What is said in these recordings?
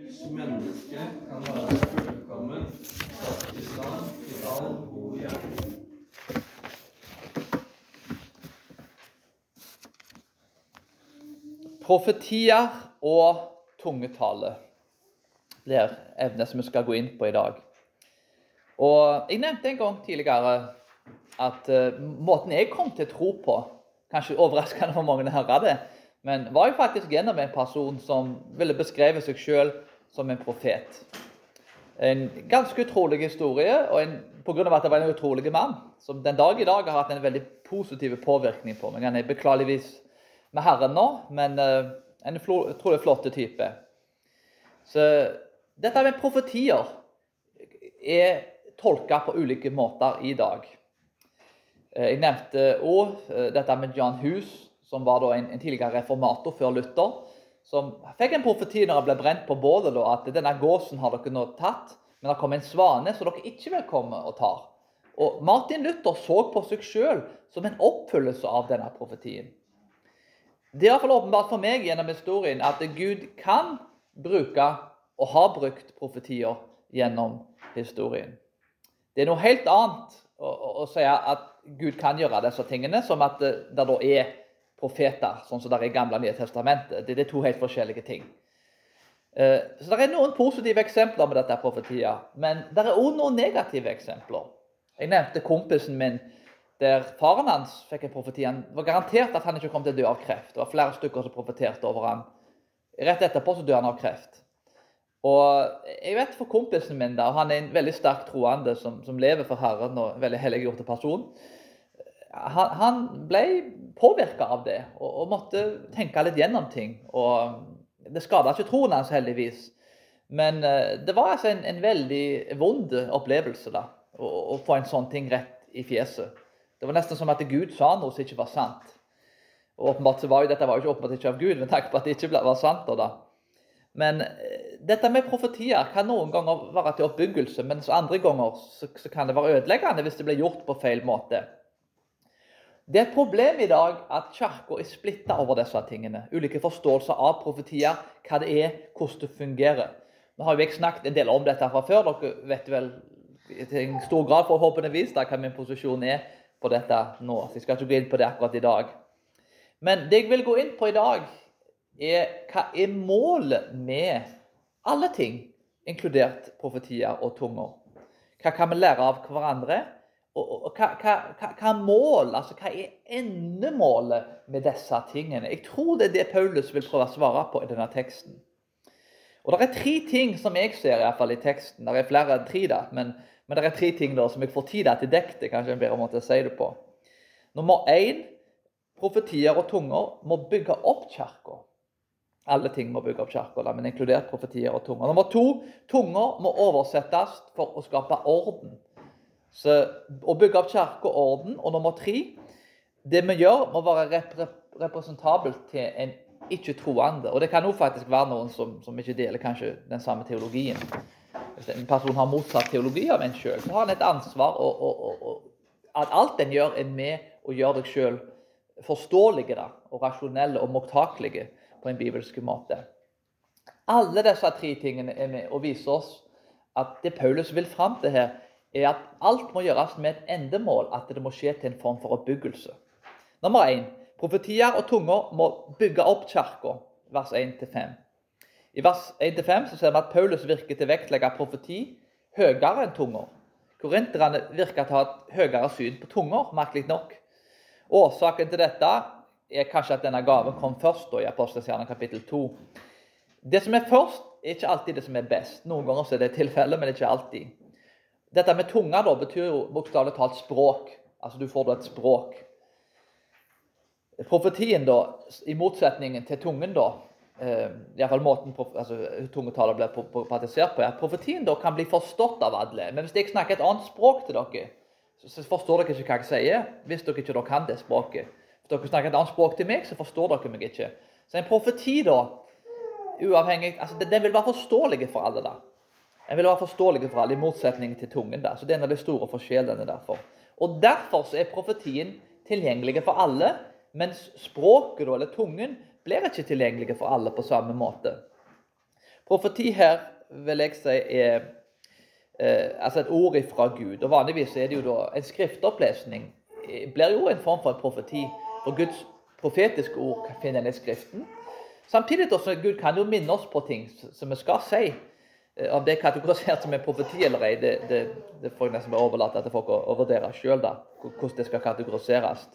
Guds menneske kan være fullkommen, satt i stand til all god gjerning. Profetier og tungetale blir evner som vi skal gå inn på i dag. Og Jeg nevnte en gang tidligere at eh, måten jeg kom til å tro på, kanskje overraskende for mange å høre det, men var jo faktisk gjennom en person som ville beskrevet seg sjøl som en profet. En ganske utrolig historie, og en, på grunn av at det var en utrolig mann, som den dag i dag har hatt en veldig positiv påvirkning på meg. Han er beklageligvis med Herren nå, men uh, en utrolig flott type. Så dette med profetier er tolka på ulike måter i dag. Eh, Jeg nevnte òg dette med John Hus, som var en, en tidligere reformator før Luther. Som fikk en profeti når han ble brent på bålet, at denne gåsen har dere nå tatt, men det kommer en svane som dere ikke vil komme og ta. Og Martin Luther så på seg sjøl som en oppfyllelse av denne profetien. Det er i hvert fall åpenbart for meg gjennom historien at Gud kan bruke og har brukt profetier gjennom historien. Det er noe helt annet å, å, å si at Gud kan gjøre disse tingene, som at det, det da er profeter, sånn som det er i Gamle og Nye testamentet. Det, det er to helt forskjellige ting. Eh, Så Det er noen positive eksempler med dette profetiet, men det er også noen negative eksempler. Jeg nevnte kompisen min der faren hans fikk en profeti. Han var garantert at han ikke kom til å dø av kreft. Det var flere stykker som profeterte over ham. Rett etterpå så dør han av kreft. Og jeg vet for kompisen min, da, han er en veldig sterk troende som, som lever for Herren og en veldig helliggjort person. Han, han ble påvirka av det og, og måtte tenke litt gjennom ting. Og det skada ikke troen hans, heldigvis. Men eh, det var altså en, en veldig vond opplevelse da, å, å få en sånn ting rett i fjeset. Det var nesten som at Gud sa noe som ikke var sant. Og åpenbart så var jo Dette var jo ikke åpenbart ikke av Gud, men takk på at det ikke var sant. da. Men eh, dette med profetier kan noen ganger være til oppbyggelse, mens andre ganger så, så kan det være ødeleggende hvis det blir gjort på feil måte. Det er et problem i dag at Kirka er splitta over disse tingene. Ulike forståelser av profetier, hva det er, hvordan det fungerer. Nå har jo jeg snakket en del om dette fra før. Dere vet vel i en stor grad forhåpentligvis da, hva min posisjon er på dette nå. Så jeg skal ikke gå inn på det akkurat i dag. Men det jeg vil gå inn på i dag, er hva er målet med alle ting, inkludert profetier og tunger. Hva kan vi lære av hverandre? Hva, hva, hva, mål, altså hva er endemålet med disse tingene? Jeg tror det er det Paulus vil prøve å svare på i denne teksten. Og Det er tre ting som jeg ser i, hvert fall i teksten. Det er flere enn tre, da, men, men det er tre ting da som jeg får tid til dekket. kanskje en bedre måte å si det på. Nummer én profetier og tunger må bygge opp kirka. Alle ting må bygge opp kirka, men inkludert profetier og tunger. Nummer to tunger må oversettes for å skape orden. Så Å bygge opp kirke og orden. Og nummer tre det vi gjør, må være repre representabelt til en ikke-troende. Og det kan jo faktisk være noen som, som ikke deler kanskje den samme teologien. Hvis en person har motsatt teologi av en sjøl, så har han et ansvar og, og, og, at alt en gjør, er med å gjøre deg sjøl forståelige og rasjonelle og mottakelige på en bibelsk måte. Alle disse tre tingene er med og viser oss at det Paulus vil fram til her, er at alt må gjøres med et endemål, at det må skje til en form for oppbyggelse. Nummer én profetier og tunger må bygge opp kirka, vers 1-5. I vers 1-5 ser vi at Paulus virker til å vektlegge profeti høyere enn tunger. Korinterne virker til å ha et høyere syn på tunger, merkelig nok. Årsaken til dette er kanskje at denne gaven kom først da, i Apostelskjernen kapittel 2. Det som er først, er ikke alltid det som er best. Noen ganger er det tilfellet, men ikke alltid. Dette med tunga da, betyr jo bokstavelig talt språk. Altså du får da et språk. Profetien, da, i motsetningen til tungen, da eh, i hvert fall måten altså, tungetallet blir praktisert på, er at profetien da kan bli forstått av alle. Men hvis jeg snakker et annet språk til dere, så, forstår dere ikke hva jeg sier. Hvis dere ikke da kan det språket. Hvis dere snakker et annet språk til meg, så forstår dere meg ikke. Så en profeti, da, uavhengig altså, den vil være forståelig for alle. da. Den vil være forståelig for alle, i motsetning til tungen. da. Så Det er en av de store forskjellene derfor. Og Derfor så er profetien tilgjengelig for alle, mens språket, eller tungen, blir ikke tilgjengelig for alle på samme måte. Profeti her vil jeg si er eh, altså et ord fra Gud. Og Vanligvis er det jo da en skriftopplesning. Det blir jo en form for en profeti. For Guds profetiske ord finner en i Skriften. Samtidig også, Gud kan jo minne oss på ting som vi skal si. Eh, Om det er kategorisert som en profeti eller ei, det, det, det får jeg nesten bare overlate til folk å, å vurdere sjøl, hvordan det skal kategoriseres.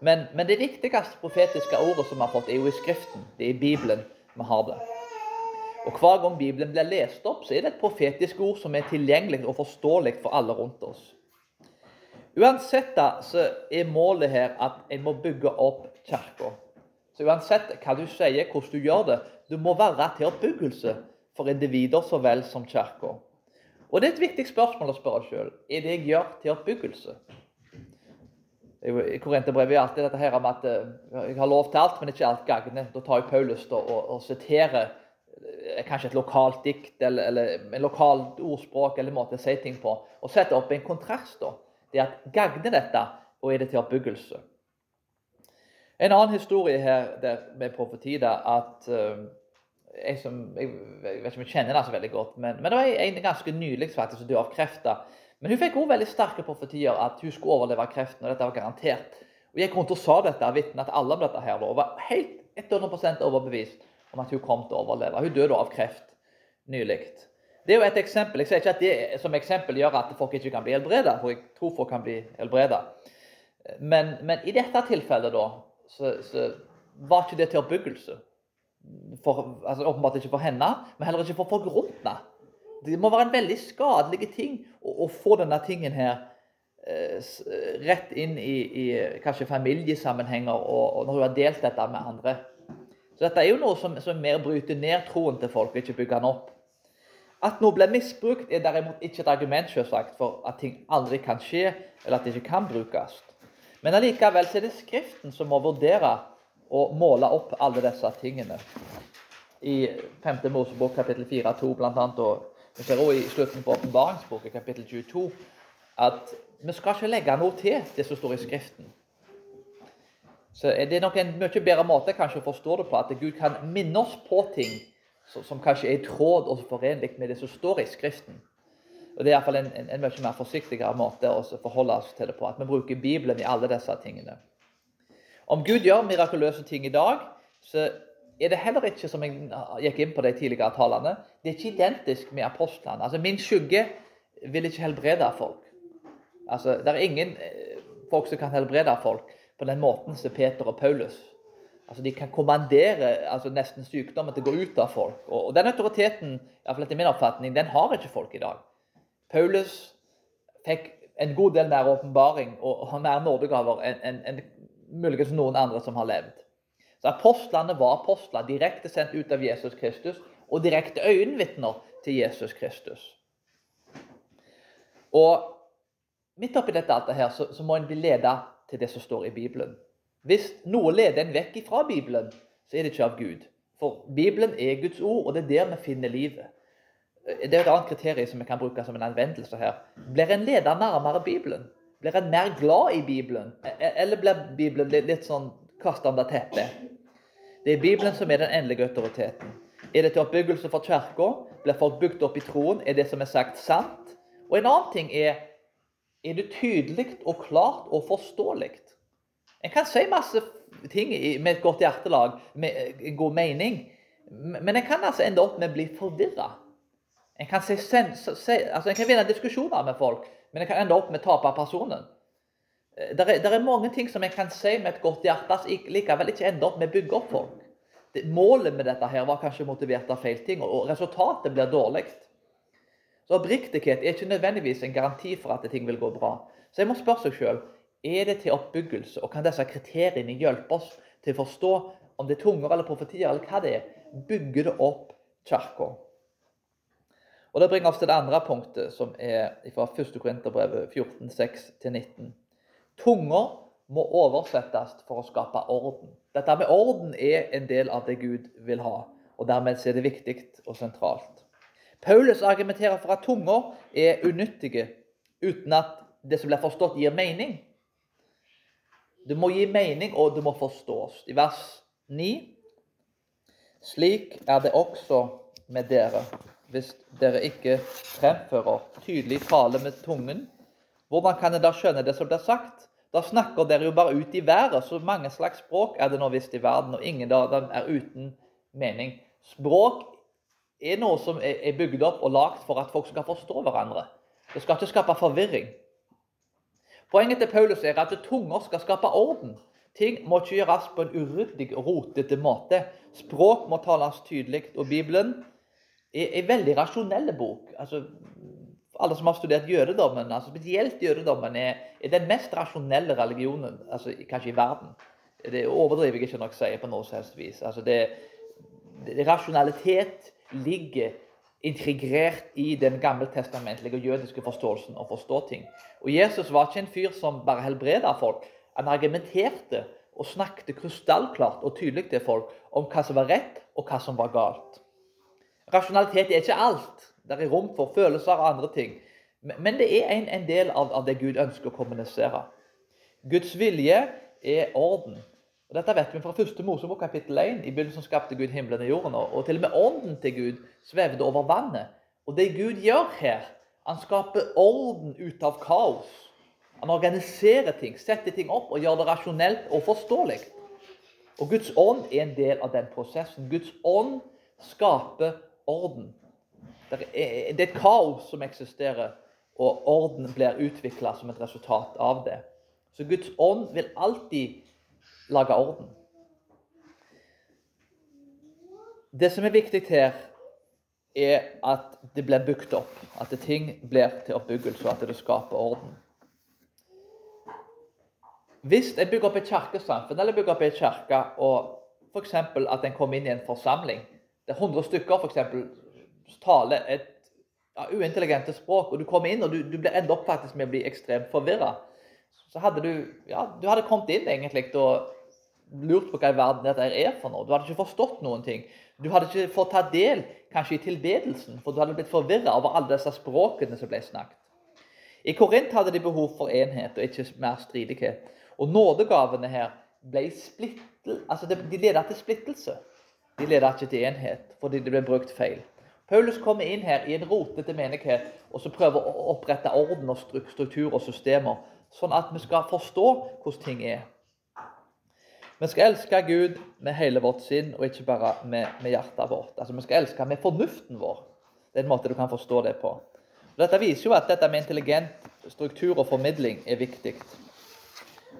Men, men, det viktigste profetiske ordet som vi har fått, er jo i Skriften. Det er i Bibelen vi har det. Og Hver gang Bibelen blir lest opp, så er det et profetisk ord som er tilgjengelig og forståelig for alle rundt oss. Uansett da, så er målet her at en må bygge opp kirka. Så uansett hva du sier, hvordan du gjør det, du må være til oppbyggelse for individer så vel som kirka. Og det er et viktig spørsmål å spørre sjøl. Er det jeg gjør, til oppbyggelse? I Korinterbrevet er alltid dette her om at eh, jeg har lov til alt, men ikke alt gagner. Da tar jeg Paulus da, og, og siterer eh, kanskje et lokalt dikt eller, eller en lokalt ordspråk eller måte å si ting på, og setter opp en kontrast. da. Det at Gagner dette, og er det til oppbyggelse? En annen historie her med profeti er at uh, jeg, som, jeg, vet ikke om jeg kjenner det så veldig godt, men, men det var en ganske nylig faktisk som døde av kreft. Men hun fikk også veldig sterke profetier at hun skulle overleve kreften. og dette var garantert. Og Jeg rundt og sa dette vitnet alle om dette her, og var helt 100% overbevist om at hun kom til å overleve. Hun døde av kreft nylig. Det er jo et eksempel. Jeg sier ikke at det som eksempel gjør at folk ikke kan bli helbredet, for jeg tror folk kan bli helbredet. Men, men, i dette tilfellet da, så, så var ikke det til oppbyggelse. For, altså Åpenbart ikke for henne, men heller ikke for folk rundt henne. Det må være en veldig skadelig ting å, å få denne tingen her eh, rett inn i, i, kanskje familiesammenhenger, og, og, når hun har delt dette med andre. Så dette er jo noe som, som mer bryter ned troen til folk, ikke bygger den opp. At noe blir misbrukt, er derimot ikke et argument selvsagt, for at ting aldri kan skje, eller at det ikke kan brukes. Men allikevel er det Skriften som må vurdere og måle opp alle disse tingene. I 5. Mosebok kapittel 4-2 bl.a. og vi ser også i slutten på åpenbaringsboken, kapittel 22, at vi skal ikke legge noe til det som står i Skriften. Så Det er nok en mye bedre måte kanskje å forstå det på, at Gud kan minne oss på ting som kanskje er i tråd og forenlig med det som står i Skriften. Og Det er iallfall en, en, en mye mer forsiktigere måte å forholde oss til det på. At vi bruker Bibelen i alle disse tingene. Om Gud gjør mirakuløse ting i dag, så er det heller ikke, som jeg gikk inn på de tidligere talene, det er ikke identisk med apostlene. Altså, Min skygge vil ikke helbrede folk. Altså, Det er ingen eh, folk som kan helbrede folk på den måten som Peter og Paulus. Altså, De kan kommandere altså, nesten sykdommen til å gå ut av folk. Og, Den autoriteten iallfall etter min oppfatning, den har ikke folk i dag. Paulus fikk en god del mer åpenbaring og, og mer nådegaver enn en, en, muligens noen andre som har levd. Så Apostlene var apostler, direkte sendt ut av Jesus Kristus, og direkte øyenvitner til Jesus Kristus. Og midt oppi dette alt her, så, så må en bli ledet til det som står i Bibelen. Hvis noe leder en vekk fra Bibelen, så er det ikke av Gud. For Bibelen er Guds ord, og det er der vi finner livet. Det er et annet kriterium som vi kan bruke som en anvendelse her. Blir en leder nærmere Bibelen? Blir en mer glad i Bibelen? E-, eller blir Bibelen litt sånn kasta under teppet? Det er Bibelen som er den endelige autoriteten. Er det til oppbyggelse for kirka? Blir folk bygd opp i troen? Er det som er sagt, sant? Og en annen ting er er det tydelig og klart og forståelig. En kan si masse ting med et godt hjertelag, med en god mening, men en kan altså ende opp med å bli forvirra. En kan, si, altså en kan vinne diskusjoner med folk, men jeg kan ende opp med å tape personen. Det er, er, mange ting som jeg kan si med et godt hjerte, som likevel ikke ender opp med å bygge opp folk. Det, målet med dette her var kanskje motivert av feil ting, og resultatet blir dårlig. Så Oppriktighet er ikke nødvendigvis en garanti for at ting vil gå bra. Så jeg må spørre seg sjøl er det til oppbyggelse, og kan disse kriteriene hjelpe oss til å forstå om det er tunger eller profetier, eller hva det er? Bygger det opp kirka? Og Det bringer oss til det andre punktet, som er fra 1. Korinterbrevet 14, 6-19. Tunger må oversettes for å skape orden. Dette med orden er en del av det Gud vil ha, og dermed er det viktig og sentralt. Paulus argumenterer for at tunger er unyttige uten at det som blir forstått, gir mening. Det må gi mening, og det må forstås. I vers 9 Slik er det også med dere hvis dere ikke fremfører tydelig tale med tungen? Hvordan kan en da skjønne det som blir sagt? Da snakker dere jo bare ut i været. Så mange slags språk er det nå visst i verden, og ingen av dem er uten mening. Språk er noe som er bygd opp og lagd for at folk skal forstå hverandre. Det skal ikke skape forvirring. Poenget til Paulus er at tunger skal skape orden. Ting må ikke gjøres på en uryddig rotete måte. Språk må tales tydelig. Og Bibelen en veldig rasjonell bok. Altså, alle som har studert jødedommen, altså spesielt jødedommen, er, er den mest rasjonelle religionen altså, kanskje i verden. Det overdriver jeg ikke nok å si på noe som helst vis. Altså, det, det, rasjonalitet ligger integrert i den gammeltestamentlige og jødiske forståelsen å forstå ting. Og Jesus var ikke en fyr som bare helbreda folk. Han argumenterte og snakket krystallklart og tydelig til folk om hva som var rett, og hva som var galt. Rasjonalitet er ikke alt. Det er rom for følelser og andre ting. Men det er en, en del av, av, det Gud ønsker å kommunisere. Guds vilje er orden. Og Dette vet vi fra første Mosebok kapittel 1. I begynnelsen skapte Gud himmelen og jorden. Og til og med ånden til Gud svevde over vannet. Og det Gud gjør her, han skaper orden ut av kaos. Han organiserer ting, setter ting opp og gjør det rasjonelt og forståelig. Og Guds ånd er en del av den prosessen. Guds ånd skaper orden. Det er, et kaos som eksisterer, og orden blir utvikla som et resultat av det. Så Guds ånd vil alltid lage orden. Det som er viktig her, er at det blir bygd opp. At ting blir til oppbyggelse, og at det skaper orden. Hvis en bygger opp et kirkesamfunn eller bygger opp et kirke, og f.eks. at en kommer inn i en forsamling Det er 100 stykker eksempel, taler et ja, uintelligente språk, og du kommer inn og du, du blir enda opp faktisk med å bli ekstremt forvirra, så hadde du ja, du hadde kommet inn egentlig og lurt på hva i verden dette er for noe. Du hadde ikke forstått noen ting. Du hadde ikke fått ta del kanskje i tilbedelsen, for du hadde blitt forvirra over alle disse språkene som ble snakket. I Korint hadde de behov for enhet og ikke mer stridighet. Og nådegavene her ble splittel, altså de ledet til splittelse. De leder ikke til enhet, fordi det ble brukt feil. Paulus kommer inn her i en rotete menighet og så prøver å opprette orden og struktur og systemer, sånn at vi skal forstå hvordan ting er. Vi skal elske Gud med hele vårt sinn, og ikke bare med, med hjertet vårt. Altså, Vi skal elske med fornuften vår. Det er en måte du kan forstå det på. Dette viser jo at dette med intelligent struktur og formidling er viktig.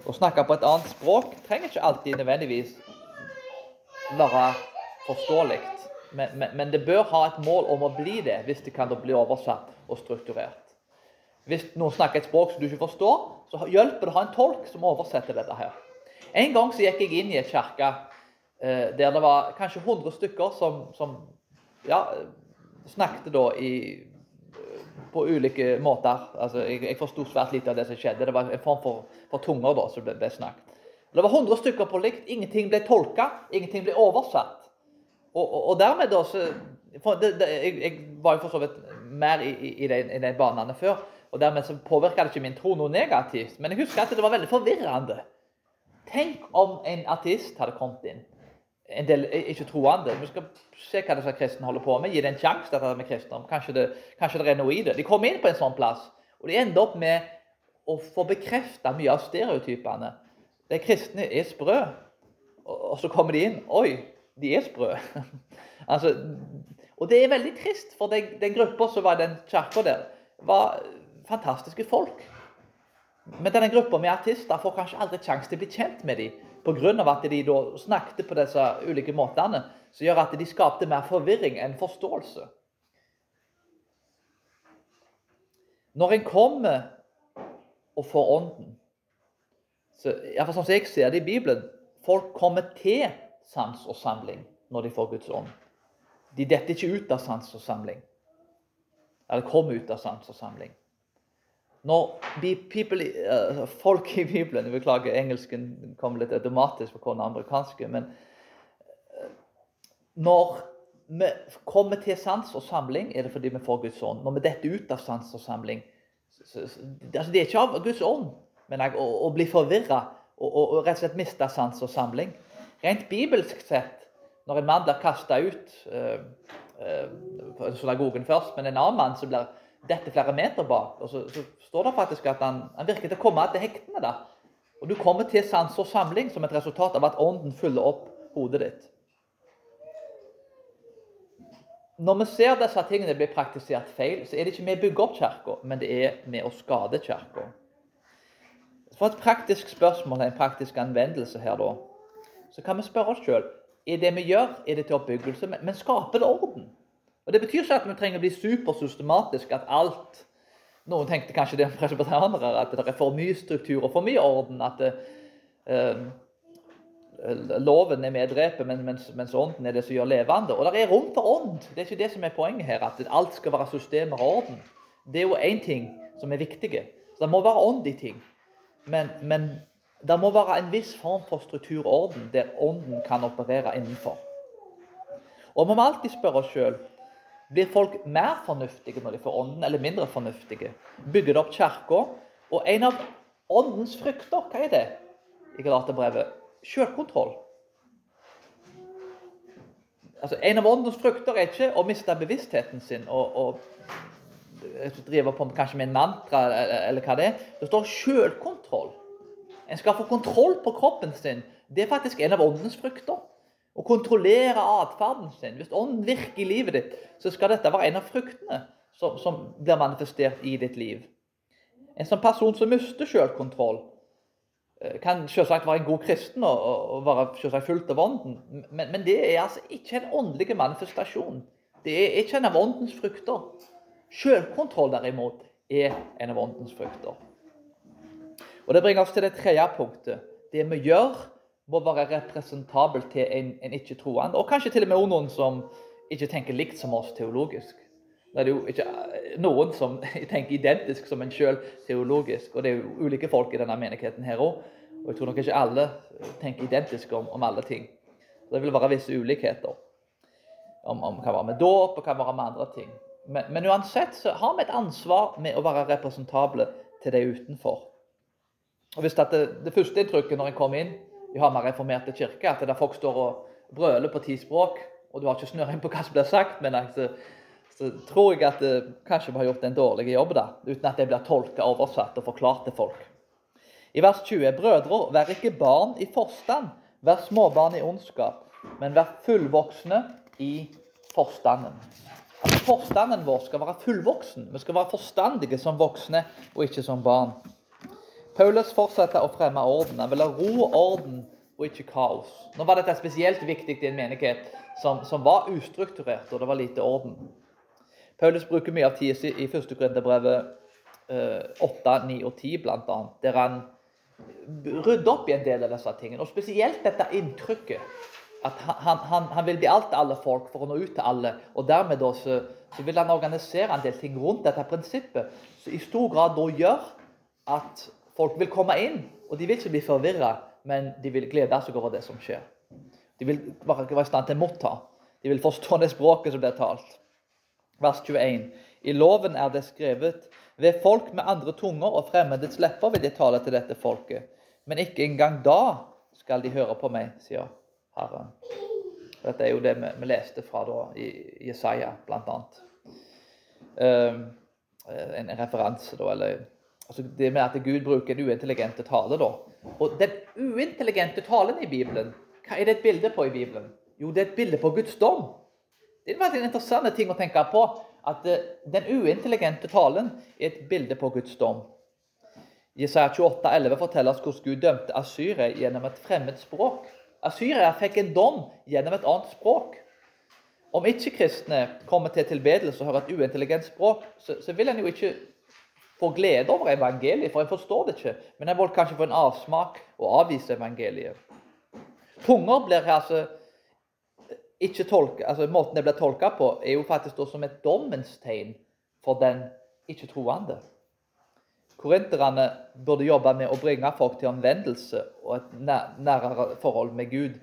Å snakke på et annet språk trenger ikke alltid nødvendigvis være forståelig. Men, men, men, det bør ha et mål om å bli det, hvis det kan bli oversatt og strukturert. Hvis noen snakker et språk som du ikke forstår, så hjelper det å ha en tolk som oversetter dette her. En gang så gikk jeg inn i et kirke eh, der det var kanskje 100 stykker som, som ja, snakket da i, på ulike måter. Altså, jeg, jeg forsto svært lite av det som skjedde. Det var en form for, for tunger da, som ble, ble snakket. Det var 100 stykker på likt. Ingenting ble tolka, ingenting ble oversatt. Og, og, og dermed da så det, det, jeg, jeg, var jo for så vidt mer i, i, i de, de banene før. Og dermed så påvirka det ikke min tro noe negativt. Men jeg husker at det var veldig forvirrende. Tenk om en ateist hadde kommet inn. En del ikke troende. Vi skal se hva disse kristne holder på med. Gi det en sjanse, dette med kristendom. Kanskje det, kanskje det er noe i det. De kommer inn på en sånn plass, og de ender opp med å få bekrefta mye av stereotypene. De kristne er sprø. Og så kommer de inn. Oi, de er sprø. altså, og det er veldig trist, for den, den gruppa som var den kirka der, var fantastiske folk. Men denne gruppa med artister får kanskje aldri sjanse til å bli kjent med dem pga. at de da snakket på disse ulike måtene, som gjør at de skapte mer forvirring enn forståelse. Når en kommer og får Ånden så, Iallfall sånn som jeg ser det i Bibelen Folk kommer til sans og samling når de får Guds ånd. De detter ikke ut av sans og samling. Eller kommer ut av sans og samling. Når people, uh, folk i Bibelen Jeg beklager, engelsken kom litt automatisk på den amerikanske. Men uh, når vi kommer til sans og samling, er det fordi vi får Guds ånd. Når vi detter ut av sans og samling så, så, altså Det er ikke av Guds ånd men å, å bli forvirra og, og, rett og slett miste sans og samling. Rent bibelsk sett, når en mann blir kasta ut eh, synagogen først, men en annen mann som blir dette flere meter bak. Og så, så står det faktisk at han, han virker til å komme til hektene. da. Og du kommer til sans og samling som et resultat av at ånden fyller opp hodet ditt. Når vi ser disse tingene bli praktisert feil, så er det ikke med å bygge opp kirka, men det er med å skade kirka. For et praktisk spørsmål, en praktisk anvendelse her, da, så kan vi spørre oss sjøl er det vi gjør, er det til oppbyggelse, men skaper det orden? Og Det betyr ikke at vi trenger å bli supersystematiske, at alt Noen tenkte kanskje det om presbyterianere, at det er for mye struktur og for mye orden. At det, eh, loven er medrepet, men, mens, mens, ånden er det som gjør levende. Og det er rom for ånd. Det er ikke det som er poenget her, at alt skal være systemer og orden. Det er jo én ting som er viktig. Så det må være ånd i ting. Men, men det må være en viss form for strukturorden der ånden kan operere innenfor. Og vi må alltid spørre oss sjøl blir folk mer fornuftige når de får ånden, eller mindre fornuftige. Bygger det opp kirka. Og en av åndens frykter, hva er det i Galaterbrevet? Sjølkontroll. Altså, en av åndens frukter er ikke å miste bevisstheten sin og, og drive på kanskje med en mantra eller hva det er. Det står sjølkontroll. En skal få kontroll på kroppen sin. Det er faktisk en av åndens frukter. Å kontrollere atferden sin. Hvis ånden virker i livet ditt, så skal dette være en av fruktene som, som blir manifestert i ditt liv. En sånn person som mister selvkontroll, eh, kan selvsagt være en god kristen og, og være selvsagt fullt av ånden, men, men, det er altså ikke en åndelig manifestasjon. Det er ikke en av åndens frukter. Selvkontroll, derimot, er en av åndens frukter. Og Det bringer oss til det tredje punktet. Det vi gjør, må være representabelt til en, en ikke-troende. Og kanskje til og med noen som ikke tenker likt som oss teologisk. Det er jo ikke eh, noen som tenker identisk som en sjøl teologisk. Og det er jo ulike folk i denne menigheten her òg. Og jeg tror nok ikke alle tenker identisk om, om alle ting. Det vil være visse ulikheter. Om, om kan være med dåp og kan være med andre ting. Men, men, uansett så har vi et ansvar med å være representable til de utenfor. Og hvis det, det første inntrykket når en kommer inn i Hamar reformerte kirke, at der folk står og brøler på ti språk, og du har ikke snøring på hva som blir sagt, men altså, så tror jeg at det, eh, kanskje vi har gjort en dårlig jobb da, uten at det blir tolka, oversatt og forklart til folk. I vers 20.: Brødre, vær ikke barn i forstand, vær småbarn i ondskap, men vær fullvoksne i forstanden. At forstanden vår skal være fullvoksen. Vi skal være forstandige som voksne og ikke som barn. Paulus fortsetter å fremme orden. Han vil ha ro og orden og ikke kaos. Nå var dette spesielt viktig i en menighet som, som var ustrukturert, og det var lite orden. Paulus bruker mye av tida i 1. Korinterbrevet eh, 8, 9 og 10 bl.a., der han rydder opp i en del av disse tingene. Og spesielt dette inntrykket at han, han, han vil bli alt til alle folk for å nå ut til alle. Og dermed da så vil han organisere en del ting rundt dette prinsippet, som i stor grad da gjør at Folk vil komme inn, og de vil ikke bli forvirra, men de vil glede seg over det som skjer. De vil være, være i stand til å motta. De vil forstå det språket som blir talt. Vers 21. I loven er det skrevet ved folk med andre tunger og fremmedets lepper vil de tale til dette folket. Men ikke engang da skal de høre på meg, sier Herren. Dette er jo det vi, leste fra da, i Jesaja, blant annet. Um, en referanse, da, eller Altså det med at Gud bruker en uintelligente tale. da. Og den uintelligente talen i Bibelen, hva er det et bilde på i Bibelen? Jo, det er et bilde på Guds dom. Det er en interessant ting å tenke på. At eh, den uintelligente talen er et bilde på Guds dom. Jesaja 28, 11 forteller oss hvordan Gud dømte Asyria gjennom et fremmed språk. Asyria fikk en dom gjennom et annet språk. Om ikke-kristne kommer til tilbedelse og hører et uintelligent språk, så, så vil en jo ikke får glede over evangeliet, for jeg forstår det ikke. Men jeg vil kanskje få en avsmak og avvise evangeliet. Tunger blir altså ikke tolka, altså Måten det blir tolka på, er jo faktisk som et dommens tegn for den ikke-troende. Korinterne burde jobbe med å bringe folk til omvendelse og et nærere forhold med Gud.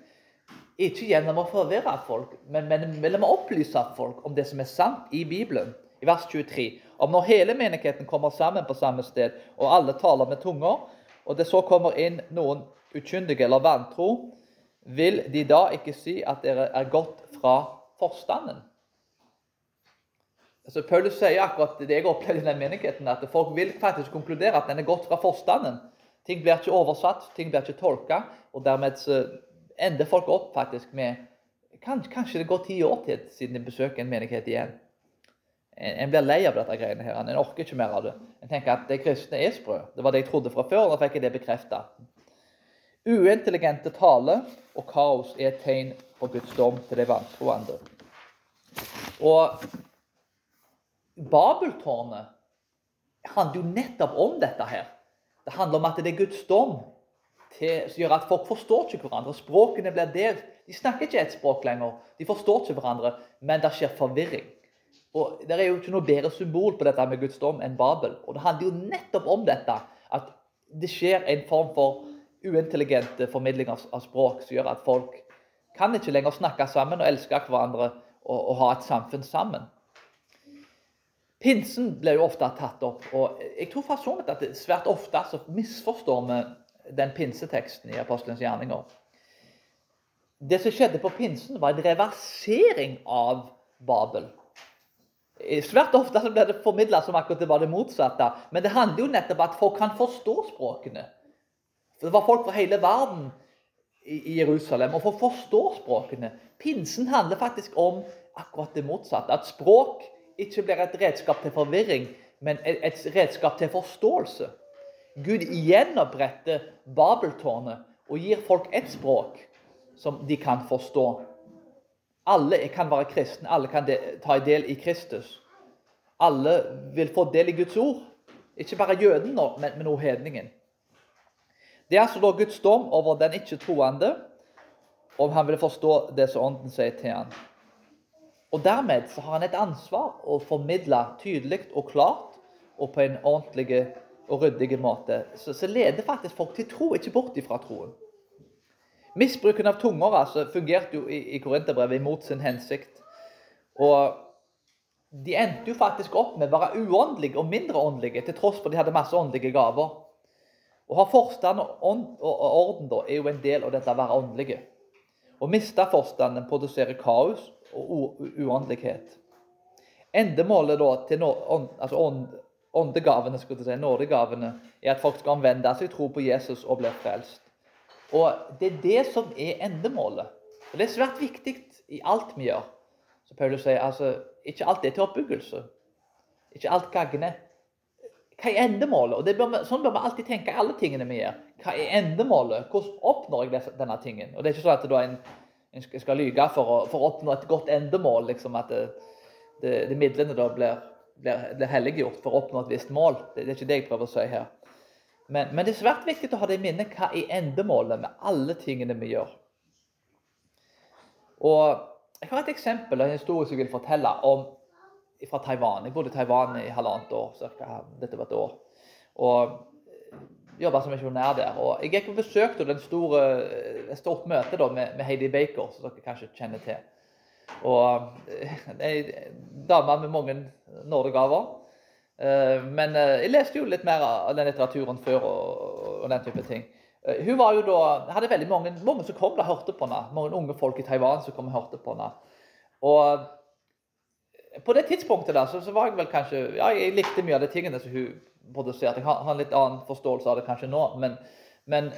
Ikke gjennom å forvirre folk, men mellom å opplyse folk om det som er sant i Bibelen. I vers 23 om når hele menigheten kommer sammen på samme sted, og alle taler med tunger, og det så kommer inn noen ukyndige eller vantro, vil de da ikke si at dere er gått fra forstanden? så Paulus sier akkurat det jeg opplevde i den menigheten, at folk vil faktisk konkludere at den er gått fra forstanden. Ting blir ikke oversatt, ting blir ikke tolka, og dermed ender folk opp faktisk med kanskje det går ti år til siden de besøker en menighet igjen. En, blir lei av dette greiene her. En orker ikke mer av det. En tenker at de kristne er sprø. Det var det jeg trodde fra før, da fikk jeg det bekrefta. Uintelligente tale og kaos er et tegn på Guds dom til de vantroende. Og Babeltårnet handler jo nettopp om dette her. Det handler om at det er Guds dom til, som gjør at folk forstår ikke hverandre. Språkene blir delt. De snakker ikke ett språk lenger. De forstår ikke hverandre, men det skjer forvirring. Og Det er jo ikke noe bedre symbol på dette med Guds dom enn Babel. Og Det handler jo nettopp om dette, at det skjer en form for uintelligent formidling av, av språk som gjør at folk kan ikke lenger snakke sammen og elske hverandre og, og ha et samfunn sammen. Pinsen blir jo ofte tatt opp, og jeg tror vidt at svært ofte så misforstår vi den pinseteksten i Apostelens gjerninger. Det som skjedde på pinsen, var en reversering av Babel. Svært ofte så ble det formidla som akkurat det var det motsatte. Men det handler jo nettopp om at folk kan forstå språkene. Det var folk fra hele verden i Jerusalem, og folk forstår språkene. Pinsen handler faktisk om akkurat det motsatte. At språk ikke blir et redskap til forvirring, men et redskap til forståelse. Gud gjenoppretter Babeltårnet og gir folk et språk som de kan forstå. Alle kan være kristne, alle kan ta del i Kristus. Alle vil få del i Guds ord. Ikke bare jøden, nå, men, men også hedningen. Det er altså da Guds dom over den ikke-troende, om han vil forstå det som Ånden sier til han. Og Dermed så har han et ansvar å formidle tydelig og klart og på en ordentlig og ryddig måte, så, så leder faktisk folk til tro, ikke bort ifra troen. Misbruken av tunger altså, fungerte jo i, i Korinterbrevet imot sin hensikt. Og de endte jo faktisk opp med å være uåndelige og mindre åndelige, til tross for at de hadde masse åndelige gaver. Å ha forstand og, orden da, er jo en del av dette å være åndelige. Å miste forstanden produserer kaos og uåndelighet. Endemålet da til no, ånd, altså ånd, åndegavene, skulle jeg si, nådegavene, er at folk skal omvende seg, tro på Jesus og bli frelst. Og Det er det som er endemålet. Og Det er svært viktig i alt vi gjør. Så Paulus sier altså, ikke alt er til oppbyggelse. Ikke alt gagner. Hva er endemålet? Og bør, Sånn bør vi alltid tenke alle tingene vi gjør. Hva er endemålet? Hvordan oppnår jeg denne tingen? Og Det er ikke sånn at en, en skal lyge for å, for å, oppnå et godt endemål. liksom At det, det, det midlene da blir blir, blir helliggjort for å oppnå et visst mål. Det, det, er ikke det jeg prøver å si her. Men, men det er svært viktig å ha det i minne hva er endemålet med alle tingene vi gjør. Og Jeg har et eksempel, en historie som jeg vil fortelle om fra Taiwan. Jeg bodde i Taiwan i halvannet år. Cirka. Dette var et år. Og jobba som misjonær der. Og jeg gikk og besøkte den store, et stort møte da, med, med Heidi Baker, som dere kanskje kjenner til. Og eh, dame med mange nådegaver. Eh, men eh, jeg leste jo litt mer av den litteraturen før og, den type ting. Hun var jo da, hadde veldig mange, mange som kom og hørte på henne. Mange unge folk i Taiwan som kom og hørte på henne. Og på det tidspunktet da, så, så, var jeg vel kanskje ja, Jeg likte mye av de tingene som hun produserte. Jeg har, har en litt annen forståelse av det kanskje nå. Men, men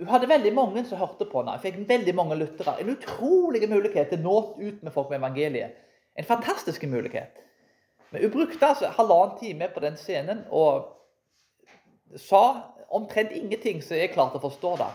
hun hadde veldig mange som hørte på henne. Hun fikk veldig mange lyttere. En utrolig mulighet til å nå ut med folk med evangeliet. En fantastisk mulighet. Men hun brukte altså halvannen time på den scenen og sa omtrent ingenting som jeg klarte å forstå. da.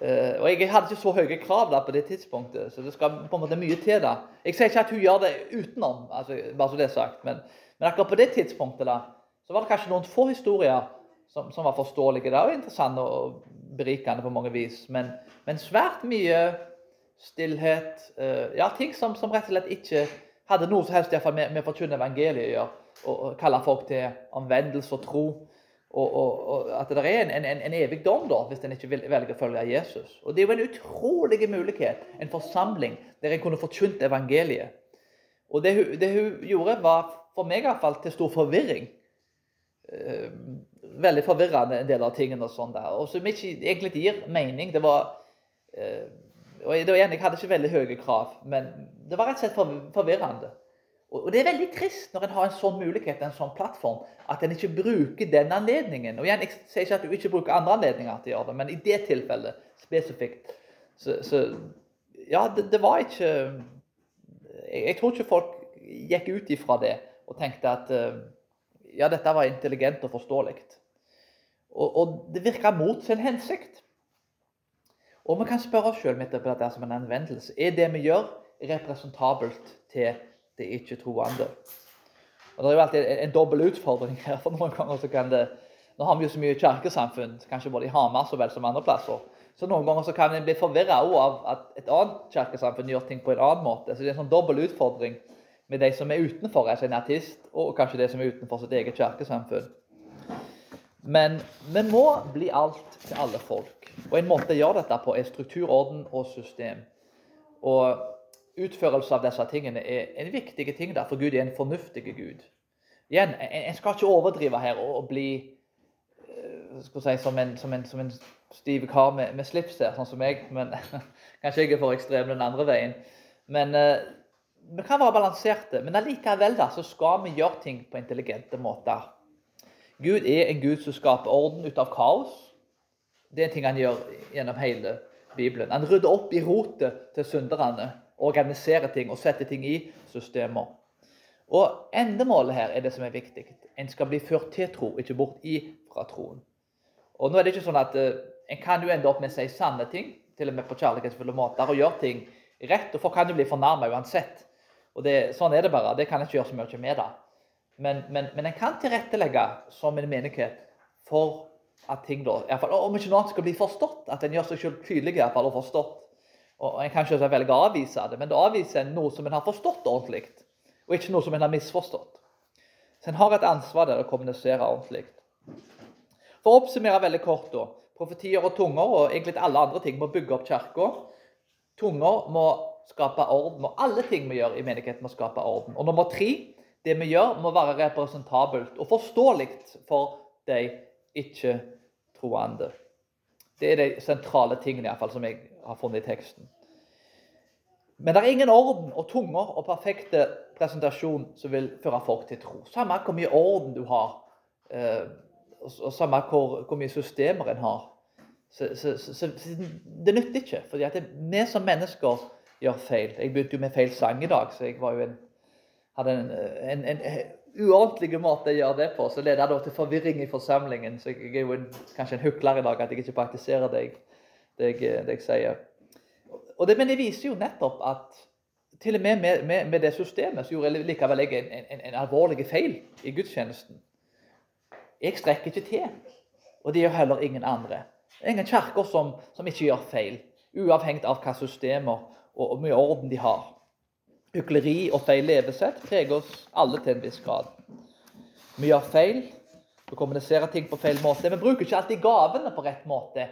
Uh, og Jeg hadde ikke så høye krav da på det tidspunktet, så det skal på en måte mye til. da. Jeg sier ikke at hun gjør det utenom, altså, bare så det er sagt, men, men, akkurat på det tidspunktet da, så var det kanskje noen få historier som, som var forståelige da, og interessante og berikende på mange vis. Men, men svært mye stillhet. Uh, ja, ting som, som, rett og slett ikke hadde noe som helst med, med forkynne evangeliet å gjøre. Og, kalle folk til omvendelse og tro. Og, og, og, at det er en, en, en evig dom da, hvis en ikke vil, velger å følge Jesus. Og Det er jo en utrolig mulighet, en forsamling der en kunne forkynt evangeliet. Og det det hun gjorde, var for meg i hvert fall til stor forvirring. Uh, veldig forvirrende, en del av tingene og sånn der. Og som ikke egentlig gir mening. Det var eh, og var igjen, Jeg hadde ikke veldig høye krav, men det var rett og slett forvirrende. Og det er veldig trist når en har en sånn mulighet, en sånn plattform, at en ikke bruker den anledningen. Og igjen, Jeg sier ikke at du ikke bruker andre anledninger til å gjøre det, men i det tilfellet spesifikt så, så Ja, det, det var ikke jeg, jeg tror ikke folk gikk ut ifra det og tenkte at eh, ja, dette var intelligent og forståelig. Og, og det virka mot sin hensikt. Og vi kan spørre oss sjøl om dette som en anvendelse. Er det vi gjør, representabelt til det ikke-troende? Og Det er jo alltid en, en dobbel utfordring her. for noen ganger så kan det, Nå har vi jo så mye kirkesamfunn, kanskje både i Hamar så vel som andre plasser. Så noen ganger så kan en bli forvirra av at et annet kirkesamfunn gjør ting på en annen måte. Så det er en sånn dobbel utfordring med de som er utenfor, altså en artist, og kanskje de som er utenfor sitt eget kirkesamfunn. Men vi må bli alt til alle folk. Og en måte å gjøre dette på er struktur, orden og system. Og utførelse av disse tingene er en viktig ting, der, for Gud er en fornuftig Gud. Igjen, En skal ikke overdrive her og bli skal si, som, en, som, en, som en stiv kar med, med slips her, sånn som jeg. Men kanskje jeg er for ekstrem den andre veien. Men uh, vi kan være balanserte. Men allikevel da, så skal vi gjøre ting på intelligente måter. Gud er en Gud som skaper orden ut av kaos. Det er en ting han gjør gjennom hele Bibelen. Han rydder opp i rotet til synderne, organiserer ting og setter ting i systemer. Og Endemålet her er det som er viktig. En skal bli ført til tro, ikke bort ifra troen. Og nå er det ikke sånn at uh, En kan jo ende opp med å si sanne ting, til og med på kjærlighetsfulle måter, og gjøre ting rett. Og folk kan jo bli fornærma uansett. Og det, Sånn er det bare. Det kan en ikke gjøre så mye med det. Men, men, men en kan tilrettelegge som en menighet for at ting da, i fall, Om ikke noe annet skal bli forstått, at en gjør seg selv tydelig i hvert fall, og forstått. Og En kan ikke velge å avvise det, men da avviser en noe som en har forstått ordentlig, og ikke noe som en har misforstått. Så en har et ansvar der å kommunisere ordentlig. For å oppsummere veldig kort, da. Profetier og tunger og egentlig alle andre ting må bygge opp kirka. Tunger må skape orden, og alle ting vi gjør i menigheten, må skape orden. Og nummer tre det vi gjør, må være representabelt og forståelig for de ikke-troende. Det er de sentrale tingene i hvert fall, som jeg har funnet i teksten. Men det er ingen orden og tunger og perfekte presentasjon som vil føre folk til tro. Samme hvor mye orden du har. Eh, og samme hvor, hvor, mye systemer en har. Så, så, så, det nytter ikke. For vi som mennesker gjør feil. Jeg begynte jo med feil sang i dag, så jeg var jo en, hadde en, en, en uordentlig måte jeg gjør det på. Så leder det til forvirring i forsamlingen. Så jeg er jo en, kanskje en hukler i dag at jeg ikke praktiserer det jeg, det jeg, det jeg sier. Det, men det viser jo nettopp at til og med med, med, med det systemet så gjorde jeg likevel en, en, en alvorlig feil i gudstjenesten. Jeg strekker ikke til. Og det gjør heller ingen andre. Det er ingen kirker som, som, ikke gjør feil, uavhengig av hva systemer og, og mye orden de har. Hykleri og feil levesett preger oss alle til en viss grad. Vi gjør feil, vi kommuniserer ting på feil måte. Vi bruker ikke alltid gavene på rett måte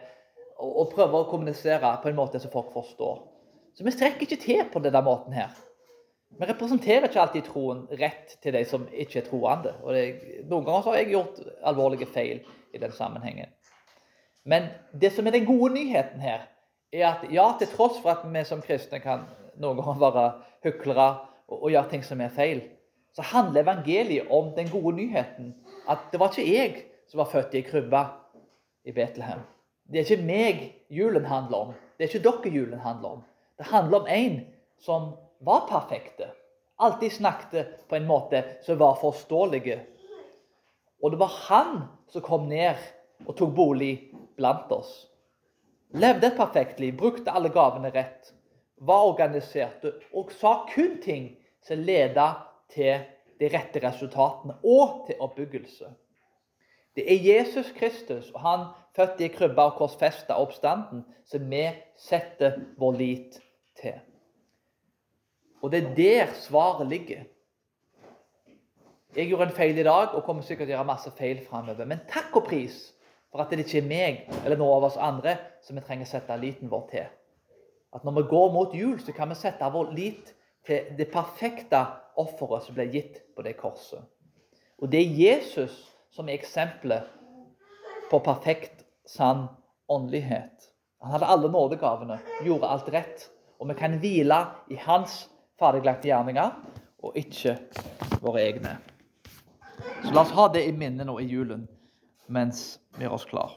og, prøver å kommunisere på en måte som folk forstår. Så vi strekker ikke til på denne måten her. Vi representerer ikke alltid troen rett til de som ikke er troende. Og det, noen ganger har jeg gjort alvorlige feil i den sammenhengen. Men det som er den gode nyheten her, er at ja, til tross for at vi som kristne kan noen ganger være hyklere og, og gjøre ting som er feil, så handler evangeliet om den gode nyheten. At det var ikke jeg som var født i ei i Betlehem. Det er ikke meg julen handler om. Det er ikke dere julen handler om. Det handler om en som var perfekte. Alltid snakket på en måte som var forståelige. Og det var han som kom ned og tok bolig blant oss. Levde et perfekt liv, brukte alle gavene rett, var organisert og sa kun ting som ledet til de rette resultatene og til oppbyggelse. Det er Jesus Kristus og han født i krybba og korsfesta oppstanden som vi setter vår lit til. Og det er der svaret ligger. Jeg gjorde en feil i dag og kommer sikkert til å gjøre masse feil framover. Men takk og pris for at det ikke er meg eller noen av oss andre som vi trenger å sette liten vår til. At når vi går mot jul, så kan vi sette vår lit til det perfekte offeret som ble gitt på det korset. Og det er Jesus som er eksempelet på perfekt, sann åndelighet. Han hadde alle nådegavene, gjorde alt rett. Og vi kan hvile i hans ferdiglagte gjerninger. og ikke våre egne. Så la oss ha det i minne nå i julen mens vi gjør oss klar.